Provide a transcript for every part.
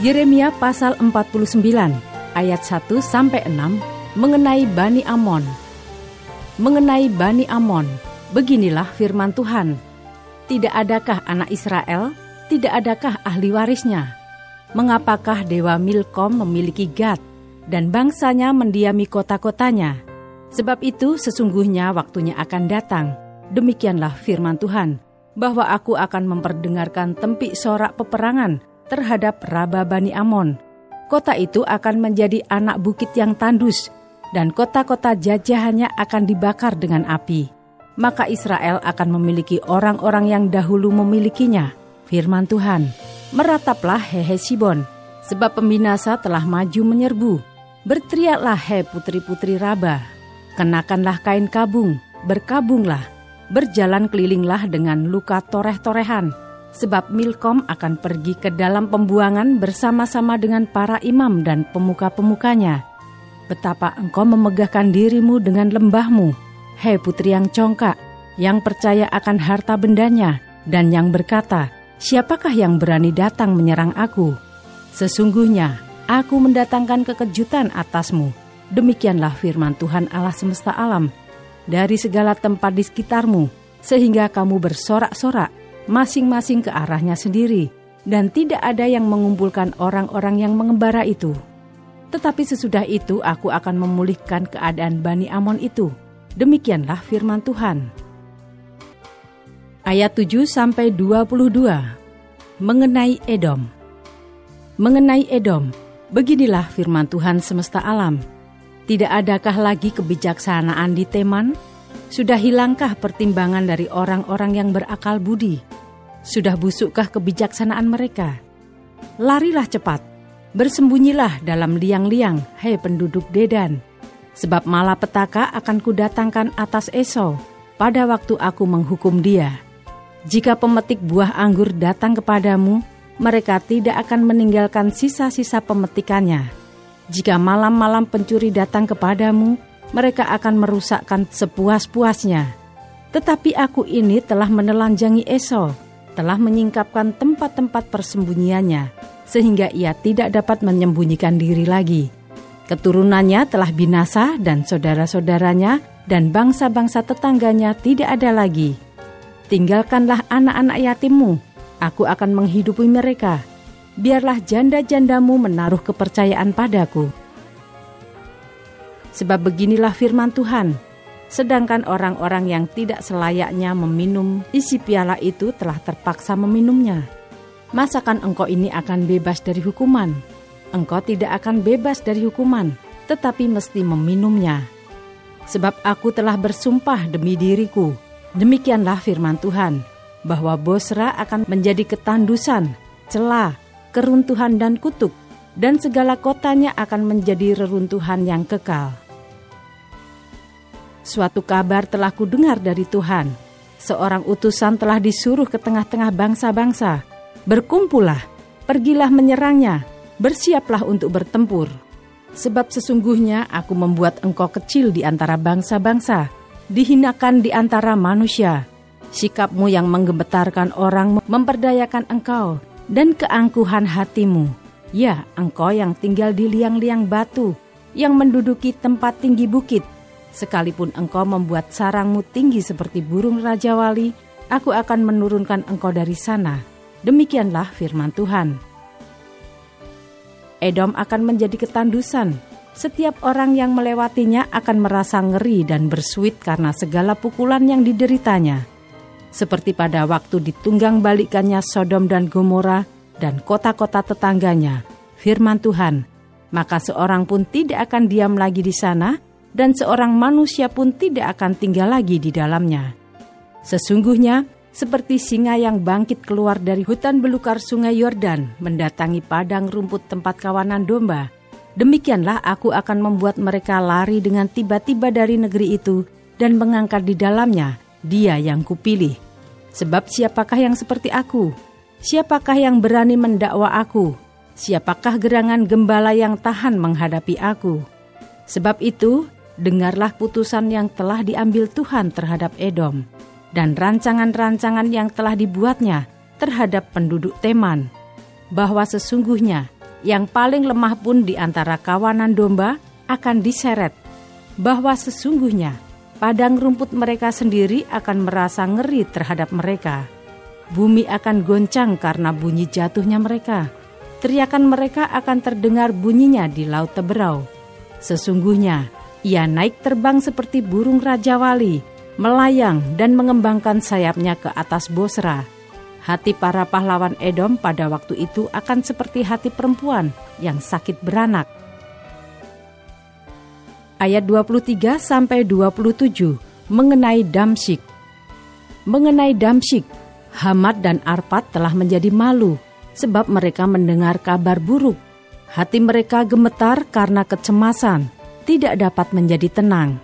Yeremia pasal 49 ayat 1 sampai 6 mengenai Bani Amon. Mengenai Bani Amon, beginilah firman Tuhan. Tidak adakah anak Israel? Tidak adakah ahli warisnya? Mengapakah Dewa Milkom memiliki Gad dan bangsanya mendiami kota-kotanya? Sebab itu sesungguhnya waktunya akan datang. Demikianlah firman Tuhan, bahwa aku akan memperdengarkan tempik sorak peperangan terhadap Raba Bani Amon. Kota itu akan menjadi anak bukit yang tandus, dan kota-kota jajahannya akan dibakar dengan api. Maka Israel akan memiliki orang-orang yang dahulu memilikinya. Firman Tuhan, merataplah hehe Sibon, sebab pembinasa telah maju menyerbu. Berteriaklah he putri-putri Raba, kenakanlah kain kabung, berkabunglah, berjalan kelilinglah dengan luka toreh-torehan, sebab Milkom akan pergi ke dalam pembuangan bersama-sama dengan para imam dan pemuka-pemukanya. Betapa engkau memegahkan dirimu dengan lembahmu, hei putri yang congkak, yang percaya akan harta bendanya, dan yang berkata, siapakah yang berani datang menyerang aku? Sesungguhnya, aku mendatangkan kekejutan atasmu. Demikianlah firman Tuhan Allah semesta alam. Dari segala tempat di sekitarmu, sehingga kamu bersorak-sorak, masing-masing ke arahnya sendiri, dan tidak ada yang mengumpulkan orang-orang yang mengembara itu. Tetapi sesudah itu aku akan memulihkan keadaan Bani Amon itu. Demikianlah firman Tuhan. Ayat 7 sampai 22 mengenai Edom. Mengenai Edom, beginilah firman Tuhan semesta alam. Tidak adakah lagi kebijaksanaan di Teman? Sudah hilangkah pertimbangan dari orang-orang yang berakal budi? Sudah busukkah kebijaksanaan mereka? Larilah cepat, bersembunyilah dalam liang-liang, hei penduduk Dedan. Sebab malapetaka akan kudatangkan atas Esau pada waktu aku menghukum dia. Jika pemetik buah anggur datang kepadamu, mereka tidak akan meninggalkan sisa-sisa pemetikannya. Jika malam-malam pencuri datang kepadamu, mereka akan merusakkan sepuas-puasnya. Tetapi aku ini telah menelanjangi Esau, telah menyingkapkan tempat-tempat persembunyiannya, sehingga ia tidak dapat menyembunyikan diri lagi. Keturunannya telah binasa dan saudara-saudaranya dan bangsa-bangsa tetangganya tidak ada lagi. Tinggalkanlah anak-anak yatimmu, aku akan menghidupi mereka. Biarlah janda-jandamu menaruh kepercayaan padaku. Sebab beginilah firman Tuhan, sedangkan orang-orang yang tidak selayaknya meminum isi piala itu telah terpaksa meminumnya. Masakan engkau ini akan bebas dari hukuman? Engkau tidak akan bebas dari hukuman, tetapi mesti meminumnya. Sebab aku telah bersumpah demi diriku, demikianlah firman Tuhan, bahwa Bosra akan menjadi ketandusan, celah, keruntuhan dan kutuk, dan segala kotanya akan menjadi reruntuhan yang kekal. Suatu kabar telah kudengar dari Tuhan. Seorang utusan telah disuruh ke tengah-tengah bangsa-bangsa. Berkumpullah, pergilah menyerangnya, bersiaplah untuk bertempur. Sebab sesungguhnya aku membuat engkau kecil di antara bangsa-bangsa, dihinakan di antara manusia. Sikapmu yang menggemetarkan orang memperdayakan engkau, dan keangkuhan hatimu. Ya, engkau yang tinggal di liang-liang batu, yang menduduki tempat tinggi bukit, Sekalipun engkau membuat sarangmu tinggi seperti burung Raja Wali, aku akan menurunkan engkau dari sana. Demikianlah firman Tuhan. Edom akan menjadi ketandusan. Setiap orang yang melewatinya akan merasa ngeri dan bersuit karena segala pukulan yang dideritanya. Seperti pada waktu ditunggang balikannya Sodom dan Gomora dan kota-kota tetangganya, firman Tuhan, maka seorang pun tidak akan diam lagi di sana, dan seorang manusia pun tidak akan tinggal lagi di dalamnya. Sesungguhnya, seperti singa yang bangkit keluar dari hutan belukar sungai Yordan mendatangi padang rumput tempat kawanan domba. Demikianlah aku akan membuat mereka lari dengan tiba-tiba dari negeri itu dan mengangkat di dalamnya dia yang kupilih. Sebab siapakah yang seperti aku? Siapakah yang berani mendakwa aku? Siapakah gerangan gembala yang tahan menghadapi aku? Sebab itu, dengarlah putusan yang telah diambil Tuhan terhadap Edom dan rancangan-rancangan yang telah dibuatnya terhadap penduduk Teman, bahwa sesungguhnya yang paling lemah pun di antara kawanan domba akan diseret, bahwa sesungguhnya padang rumput mereka sendiri akan merasa ngeri terhadap mereka. Bumi akan goncang karena bunyi jatuhnya mereka. Teriakan mereka akan terdengar bunyinya di laut teberau. Sesungguhnya, ia naik terbang seperti burung raja wali, melayang dan mengembangkan sayapnya ke atas Bosra. Hati para pahlawan Edom pada waktu itu akan seperti hati perempuan yang sakit beranak. Ayat 23 sampai 27 mengenai Damsyik. Mengenai Damsyik, Hamad dan Arpad telah menjadi malu sebab mereka mendengar kabar buruk. Hati mereka gemetar karena kecemasan, tidak dapat menjadi tenang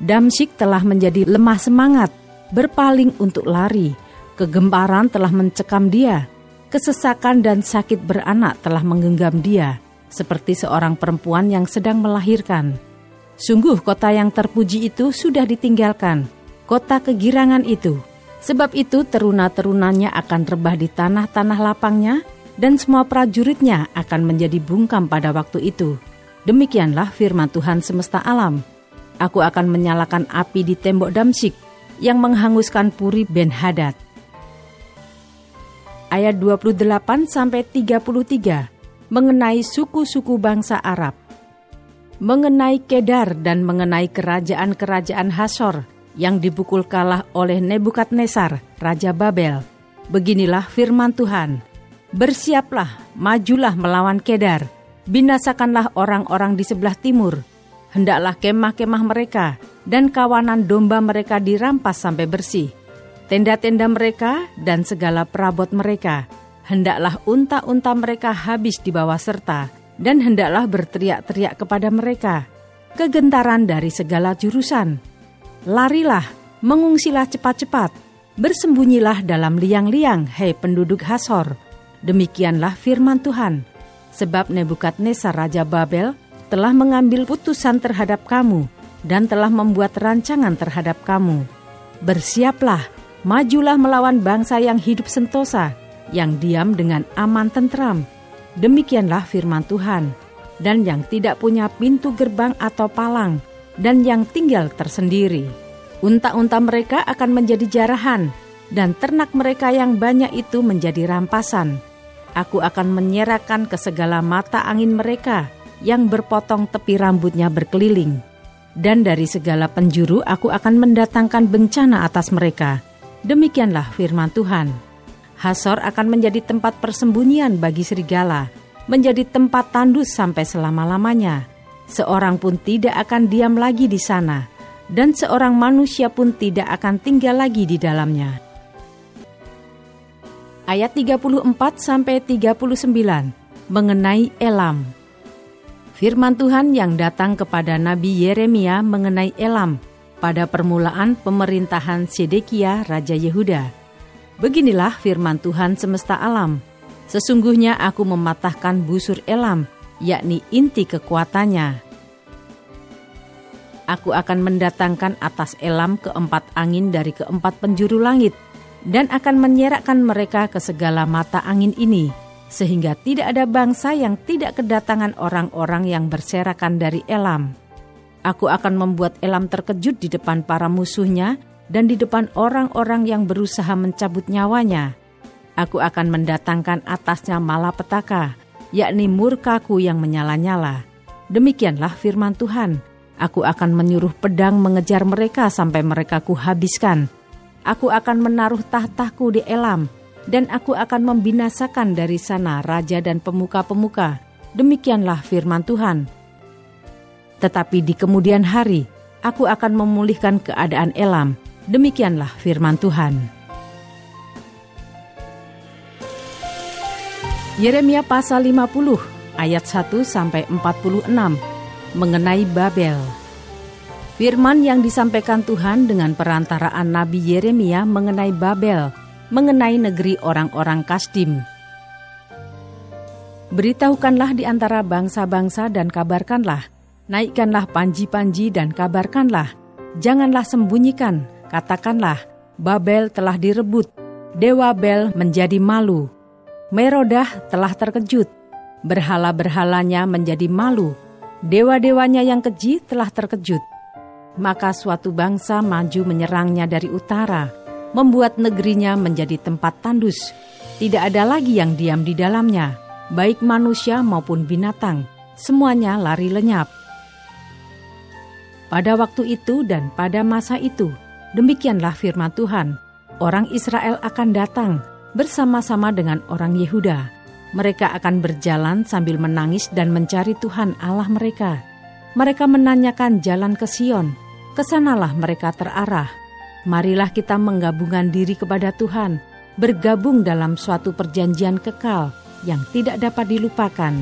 Damsyik telah menjadi lemah semangat, berpaling untuk lari. Kegemparan telah mencekam dia. Kesesakan dan sakit beranak telah menggenggam dia, seperti seorang perempuan yang sedang melahirkan. Sungguh kota yang terpuji itu sudah ditinggalkan, kota kegirangan itu. Sebab itu teruna-terunanya akan rebah di tanah-tanah lapangnya, dan semua prajuritnya akan menjadi bungkam pada waktu itu. Demikianlah firman Tuhan semesta alam. Aku akan menyalakan api di tembok Damsik yang menghanguskan Puri Ben Hadad. Ayat 28 sampai 33 mengenai suku-suku bangsa Arab. Mengenai Kedar dan mengenai kerajaan-kerajaan Hasor yang dipukul kalah oleh Nebukadnesar, Raja Babel. Beginilah firman Tuhan. Bersiaplah, majulah melawan Kedar. Binasakanlah orang-orang di sebelah timur hendaklah kemah-kemah mereka dan kawanan domba mereka dirampas sampai bersih. Tenda-tenda mereka dan segala perabot mereka, hendaklah unta-unta mereka habis di bawah serta, dan hendaklah berteriak-teriak kepada mereka. Kegentaran dari segala jurusan. Larilah, mengungsilah cepat-cepat, bersembunyilah dalam liang-liang, hei penduduk Hasor. Demikianlah firman Tuhan. Sebab Nebukadnezar Raja Babel telah mengambil putusan terhadap kamu dan telah membuat rancangan terhadap kamu. Bersiaplah, majulah melawan bangsa yang hidup sentosa, yang diam dengan aman tentram. Demikianlah firman Tuhan, dan yang tidak punya pintu gerbang atau palang, dan yang tinggal tersendiri. Unta-unta mereka akan menjadi jarahan, dan ternak mereka yang banyak itu menjadi rampasan. Aku akan menyerahkan ke segala mata angin mereka, yang berpotong tepi rambutnya berkeliling. Dan dari segala penjuru aku akan mendatangkan bencana atas mereka. Demikianlah firman Tuhan. Hasor akan menjadi tempat persembunyian bagi serigala, menjadi tempat tandus sampai selama-lamanya. Seorang pun tidak akan diam lagi di sana, dan seorang manusia pun tidak akan tinggal lagi di dalamnya. Ayat 34 sampai 39 mengenai Elam. Firman Tuhan yang datang kepada Nabi Yeremia mengenai Elam pada permulaan pemerintahan Sedekia Raja Yehuda. Beginilah firman Tuhan semesta alam. Sesungguhnya aku mematahkan busur Elam, yakni inti kekuatannya. Aku akan mendatangkan atas Elam keempat angin dari keempat penjuru langit, dan akan menyerakkan mereka ke segala mata angin ini, sehingga tidak ada bangsa yang tidak kedatangan orang-orang yang berserakan dari Elam. Aku akan membuat Elam terkejut di depan para musuhnya dan di depan orang-orang yang berusaha mencabut nyawanya. Aku akan mendatangkan atasnya malapetaka, yakni murkaku yang menyala-nyala. Demikianlah firman Tuhan. Aku akan menyuruh pedang mengejar mereka sampai mereka kuhabiskan. Aku akan menaruh tahtaku di Elam, dan aku akan membinasakan dari sana raja dan pemuka-pemuka. Demikianlah firman Tuhan. Tetapi di kemudian hari, aku akan memulihkan keadaan Elam. Demikianlah firman Tuhan. Yeremia pasal 50 ayat 1 sampai 46 mengenai Babel. Firman yang disampaikan Tuhan dengan perantaraan Nabi Yeremia mengenai Babel, mengenai negeri orang-orang Kasdim. Beritahukanlah di antara bangsa-bangsa dan kabarkanlah, naikkanlah panji-panji dan kabarkanlah, janganlah sembunyikan, katakanlah, Babel telah direbut, Dewa Bel menjadi malu, Merodah telah terkejut, berhala-berhalanya menjadi malu, dewa-dewanya yang keji telah terkejut. Maka suatu bangsa maju menyerangnya dari utara, membuat negerinya menjadi tempat tandus. Tidak ada lagi yang diam di dalamnya, baik manusia maupun binatang, semuanya lari lenyap. Pada waktu itu dan pada masa itu, demikianlah firman Tuhan, orang Israel akan datang bersama-sama dengan orang Yehuda. Mereka akan berjalan sambil menangis dan mencari Tuhan Allah mereka. Mereka menanyakan jalan ke Sion. Ke sanalah mereka terarah. Marilah kita menggabungkan diri kepada Tuhan, bergabung dalam suatu perjanjian kekal yang tidak dapat dilupakan.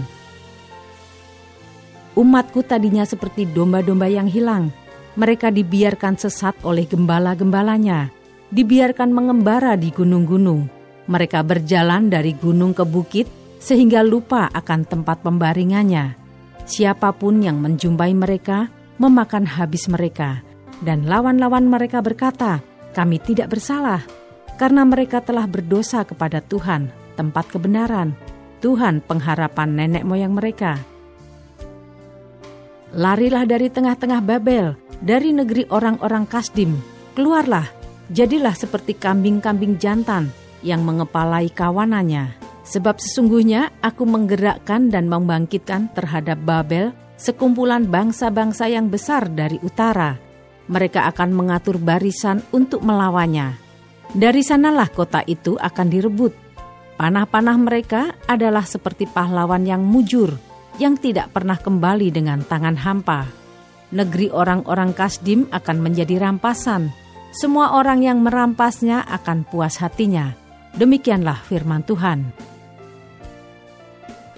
Umatku tadinya seperti domba-domba yang hilang. Mereka dibiarkan sesat oleh gembala-gembalanya, dibiarkan mengembara di gunung-gunung mereka berjalan dari gunung ke bukit sehingga lupa akan tempat pembaringannya. Siapa pun yang menjumpai mereka memakan habis mereka, dan lawan-lawan mereka berkata, "Kami tidak bersalah, karena mereka telah berdosa kepada Tuhan, tempat kebenaran, Tuhan pengharapan nenek moyang mereka." Larilah dari tengah-tengah Babel, dari negeri orang-orang Kasdim. Keluarlah, jadilah seperti kambing-kambing jantan yang mengepalai kawanannya. Sebab sesungguhnya aku menggerakkan dan membangkitkan terhadap Babel sekumpulan bangsa-bangsa yang besar dari utara. Mereka akan mengatur barisan untuk melawannya. Dari sanalah kota itu akan direbut. Panah-panah mereka adalah seperti pahlawan yang mujur, yang tidak pernah kembali dengan tangan hampa. Negeri orang-orang Kasdim akan menjadi rampasan. Semua orang yang merampasnya akan puas hatinya Demikianlah firman Tuhan.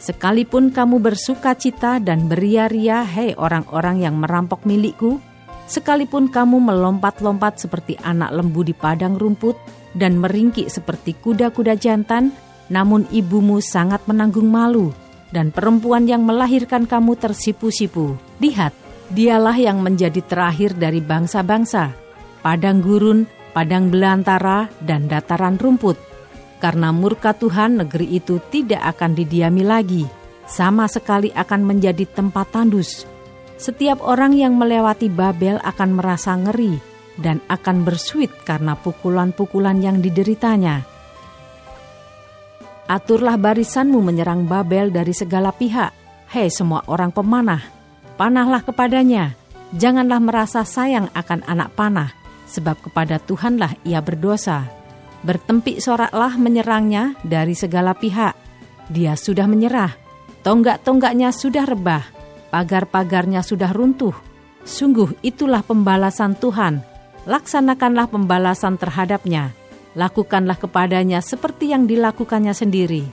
Sekalipun kamu bersuka cita dan beria-ria, hei orang-orang yang merampok milikku, sekalipun kamu melompat-lompat seperti anak lembu di padang rumput dan meringkik seperti kuda-kuda jantan, namun ibumu sangat menanggung malu, dan perempuan yang melahirkan kamu tersipu-sipu. Lihat, dialah yang menjadi terakhir dari bangsa-bangsa, padang gurun, padang belantara, dan dataran rumput karena murka Tuhan negeri itu tidak akan didiami lagi, sama sekali akan menjadi tempat tandus. Setiap orang yang melewati Babel akan merasa ngeri dan akan bersuit karena pukulan-pukulan yang dideritanya. Aturlah barisanmu menyerang Babel dari segala pihak. Hei semua orang pemanah, panahlah kepadanya. Janganlah merasa sayang akan anak panah, sebab kepada Tuhanlah ia berdosa Bertempik soraklah menyerangnya dari segala pihak. Dia sudah menyerah, tonggak-tonggaknya sudah rebah, pagar-pagarnya sudah runtuh. Sungguh itulah pembalasan Tuhan. Laksanakanlah pembalasan terhadapnya. Lakukanlah kepadanya seperti yang dilakukannya sendiri.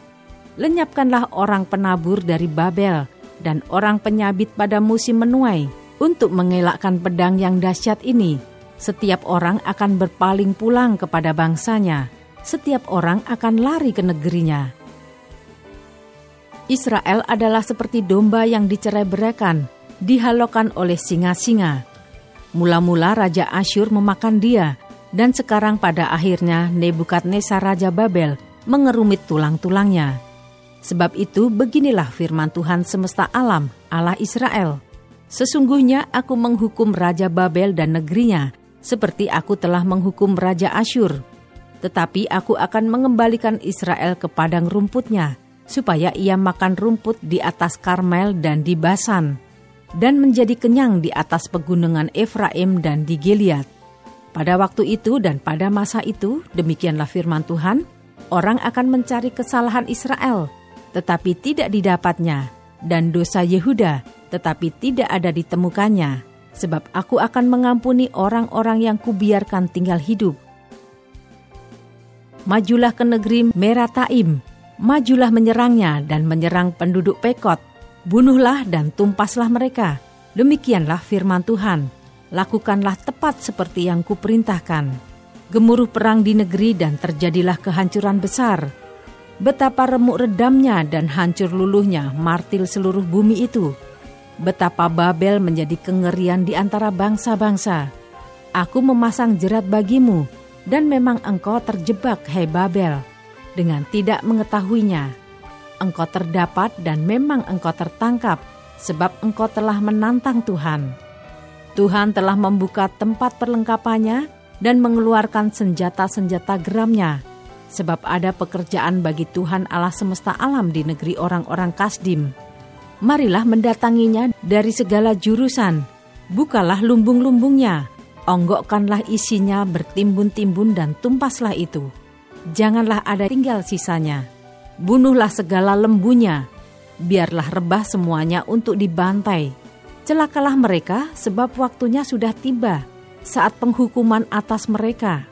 Lenyapkanlah orang penabur dari Babel dan orang penyabit pada musim menuai untuk mengelakkan pedang yang dahsyat ini setiap orang akan berpaling pulang kepada bangsanya. Setiap orang akan lari ke negerinya. Israel adalah seperti domba yang dicerai berakan, dihalokan oleh singa-singa. Mula-mula Raja Asyur memakan dia, dan sekarang pada akhirnya Nebukadnezar Raja Babel mengerumit tulang-tulangnya. Sebab itu beginilah firman Tuhan semesta alam, Allah Israel. Sesungguhnya aku menghukum Raja Babel dan negerinya, seperti aku telah menghukum Raja Asyur. Tetapi aku akan mengembalikan Israel ke padang rumputnya, supaya ia makan rumput di atas Karmel dan di Basan, dan menjadi kenyang di atas pegunungan Efraim dan di Gilead. Pada waktu itu dan pada masa itu, demikianlah firman Tuhan, orang akan mencari kesalahan Israel, tetapi tidak didapatnya, dan dosa Yehuda, tetapi tidak ada ditemukannya sebab aku akan mengampuni orang-orang yang kubiarkan tinggal hidup. Majulah ke negeri Merataim, Majulah menyerangnya dan menyerang penduduk Pekot. Bunuhlah dan tumpaslah mereka. Demikianlah firman Tuhan. Lakukanlah tepat seperti yang kuperintahkan. Gemuruh perang di negeri dan terjadilah kehancuran besar. Betapa remuk redamnya dan hancur luluhnya martil seluruh bumi itu. Betapa Babel menjadi kengerian di antara bangsa-bangsa. Aku memasang jerat bagimu, dan memang engkau terjebak, hei Babel dengan tidak mengetahuinya. Engkau terdapat dan memang engkau tertangkap, sebab engkau telah menantang Tuhan. Tuhan telah membuka tempat perlengkapannya dan mengeluarkan senjata-senjata geramnya, sebab ada pekerjaan bagi Tuhan Allah semesta alam di negeri orang-orang Kasdim. Marilah mendatanginya dari segala jurusan, bukalah lumbung-lumbungnya, onggokkanlah isinya bertimbun-timbun dan tumpaslah itu janganlah ada tinggal sisanya. Bunuhlah segala lembunya, biarlah rebah semuanya untuk dibantai. Celakalah mereka sebab waktunya sudah tiba saat penghukuman atas mereka.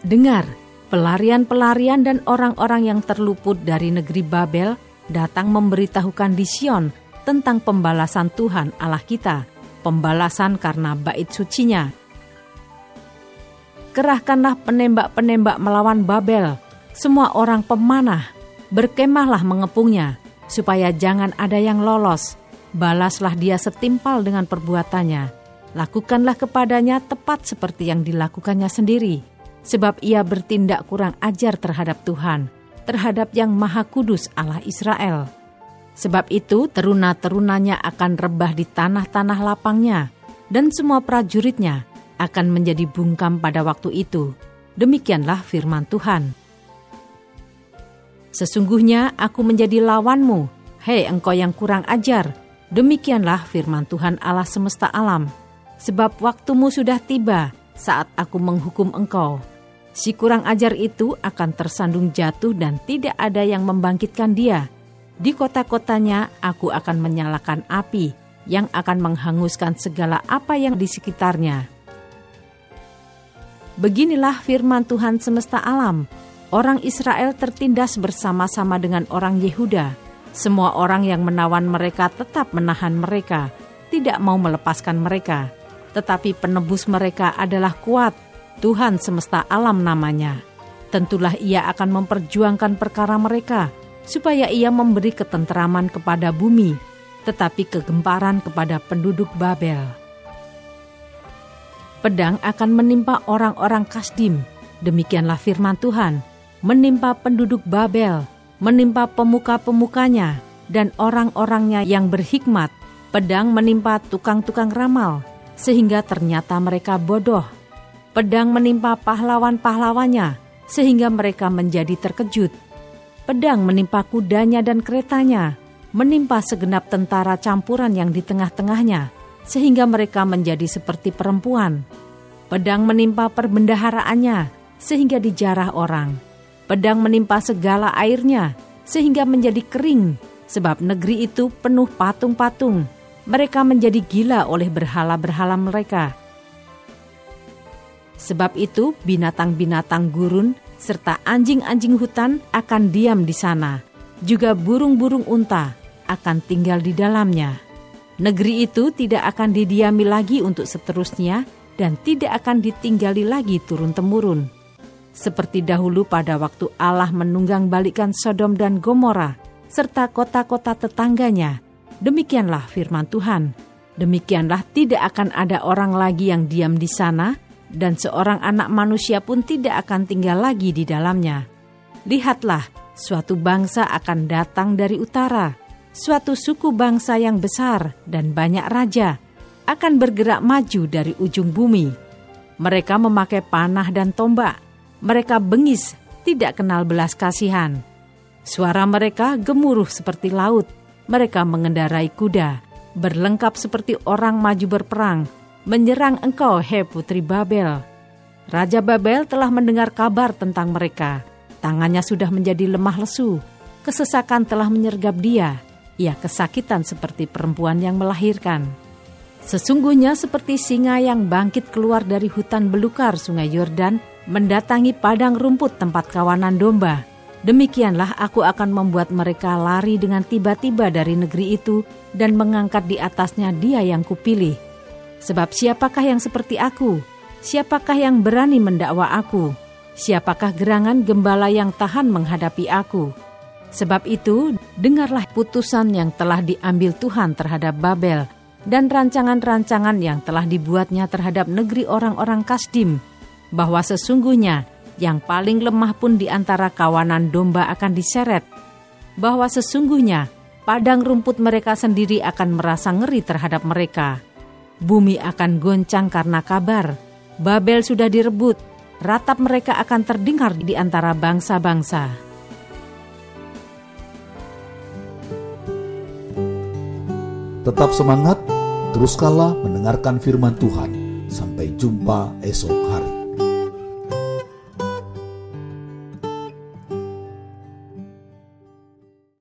Dengar, pelarian-pelarian dan orang-orang yang terluput dari negeri Babel datang memberitahukan di Sion tentang pembalasan Tuhan Allah kita, pembalasan karena bait sucinya kerahkanlah penembak-penembak melawan Babel, semua orang pemanah, berkemahlah mengepungnya, supaya jangan ada yang lolos. Balaslah dia setimpal dengan perbuatannya. Lakukanlah kepadanya tepat seperti yang dilakukannya sendiri, sebab ia bertindak kurang ajar terhadap Tuhan, terhadap yang Maha Kudus Allah Israel. Sebab itu teruna-terunanya akan rebah di tanah-tanah lapangnya, dan semua prajuritnya akan menjadi bungkam pada waktu itu. Demikianlah firman Tuhan. Sesungguhnya aku menjadi lawanmu, hei engkau yang kurang ajar. Demikianlah firman Tuhan Allah semesta alam. Sebab waktumu sudah tiba saat aku menghukum engkau. Si kurang ajar itu akan tersandung jatuh dan tidak ada yang membangkitkan dia. Di kota-kotanya aku akan menyalakan api yang akan menghanguskan segala apa yang di sekitarnya Beginilah firman Tuhan semesta alam. Orang Israel tertindas bersama-sama dengan orang Yehuda. Semua orang yang menawan mereka tetap menahan mereka, tidak mau melepaskan mereka. Tetapi penebus mereka adalah kuat, Tuhan semesta alam namanya. Tentulah ia akan memperjuangkan perkara mereka, supaya ia memberi ketenteraman kepada bumi, tetapi kegemparan kepada penduduk Babel pedang akan menimpa orang-orang Kasdim. Demikianlah firman Tuhan, menimpa penduduk Babel, menimpa pemuka-pemukanya, dan orang-orangnya yang berhikmat. Pedang menimpa tukang-tukang ramal, sehingga ternyata mereka bodoh. Pedang menimpa pahlawan-pahlawannya, sehingga mereka menjadi terkejut. Pedang menimpa kudanya dan keretanya, menimpa segenap tentara campuran yang di tengah-tengahnya, sehingga mereka menjadi seperti perempuan. Pedang menimpa perbendaharaannya, sehingga dijarah orang. Pedang menimpa segala airnya, sehingga menjadi kering, sebab negeri itu penuh patung-patung. Mereka menjadi gila oleh berhala-berhala mereka. Sebab itu, binatang-binatang gurun serta anjing-anjing hutan akan diam di sana. Juga burung-burung unta akan tinggal di dalamnya. Negeri itu tidak akan didiami lagi untuk seterusnya dan tidak akan ditinggali lagi turun-temurun. Seperti dahulu pada waktu Allah menunggang balikan Sodom dan Gomora serta kota-kota tetangganya. Demikianlah firman Tuhan. Demikianlah tidak akan ada orang lagi yang diam di sana dan seorang anak manusia pun tidak akan tinggal lagi di dalamnya. Lihatlah, suatu bangsa akan datang dari utara, suatu suku bangsa yang besar dan banyak raja akan bergerak maju dari ujung bumi. Mereka memakai panah dan tombak. Mereka bengis, tidak kenal belas kasihan. Suara mereka gemuruh seperti laut. Mereka mengendarai kuda, berlengkap seperti orang maju berperang, menyerang engkau, he putri Babel. Raja Babel telah mendengar kabar tentang mereka. Tangannya sudah menjadi lemah lesu. Kesesakan telah menyergap dia ia kesakitan seperti perempuan yang melahirkan. Sesungguhnya seperti singa yang bangkit keluar dari hutan belukar sungai Yordan, mendatangi padang rumput tempat kawanan domba. Demikianlah aku akan membuat mereka lari dengan tiba-tiba dari negeri itu dan mengangkat di atasnya dia yang kupilih. Sebab siapakah yang seperti aku? Siapakah yang berani mendakwa aku? Siapakah gerangan gembala yang tahan menghadapi aku? Sebab itu, dengarlah putusan yang telah diambil Tuhan terhadap Babel dan rancangan-rancangan yang telah dibuatnya terhadap negeri orang-orang Kasdim, bahwa sesungguhnya yang paling lemah pun di antara kawanan domba akan diseret, bahwa sesungguhnya padang rumput mereka sendiri akan merasa ngeri terhadap mereka. Bumi akan goncang karena kabar, Babel sudah direbut, ratap mereka akan terdengar di antara bangsa-bangsa. Tetap semangat, teruskanlah mendengarkan firman Tuhan. Sampai jumpa esok.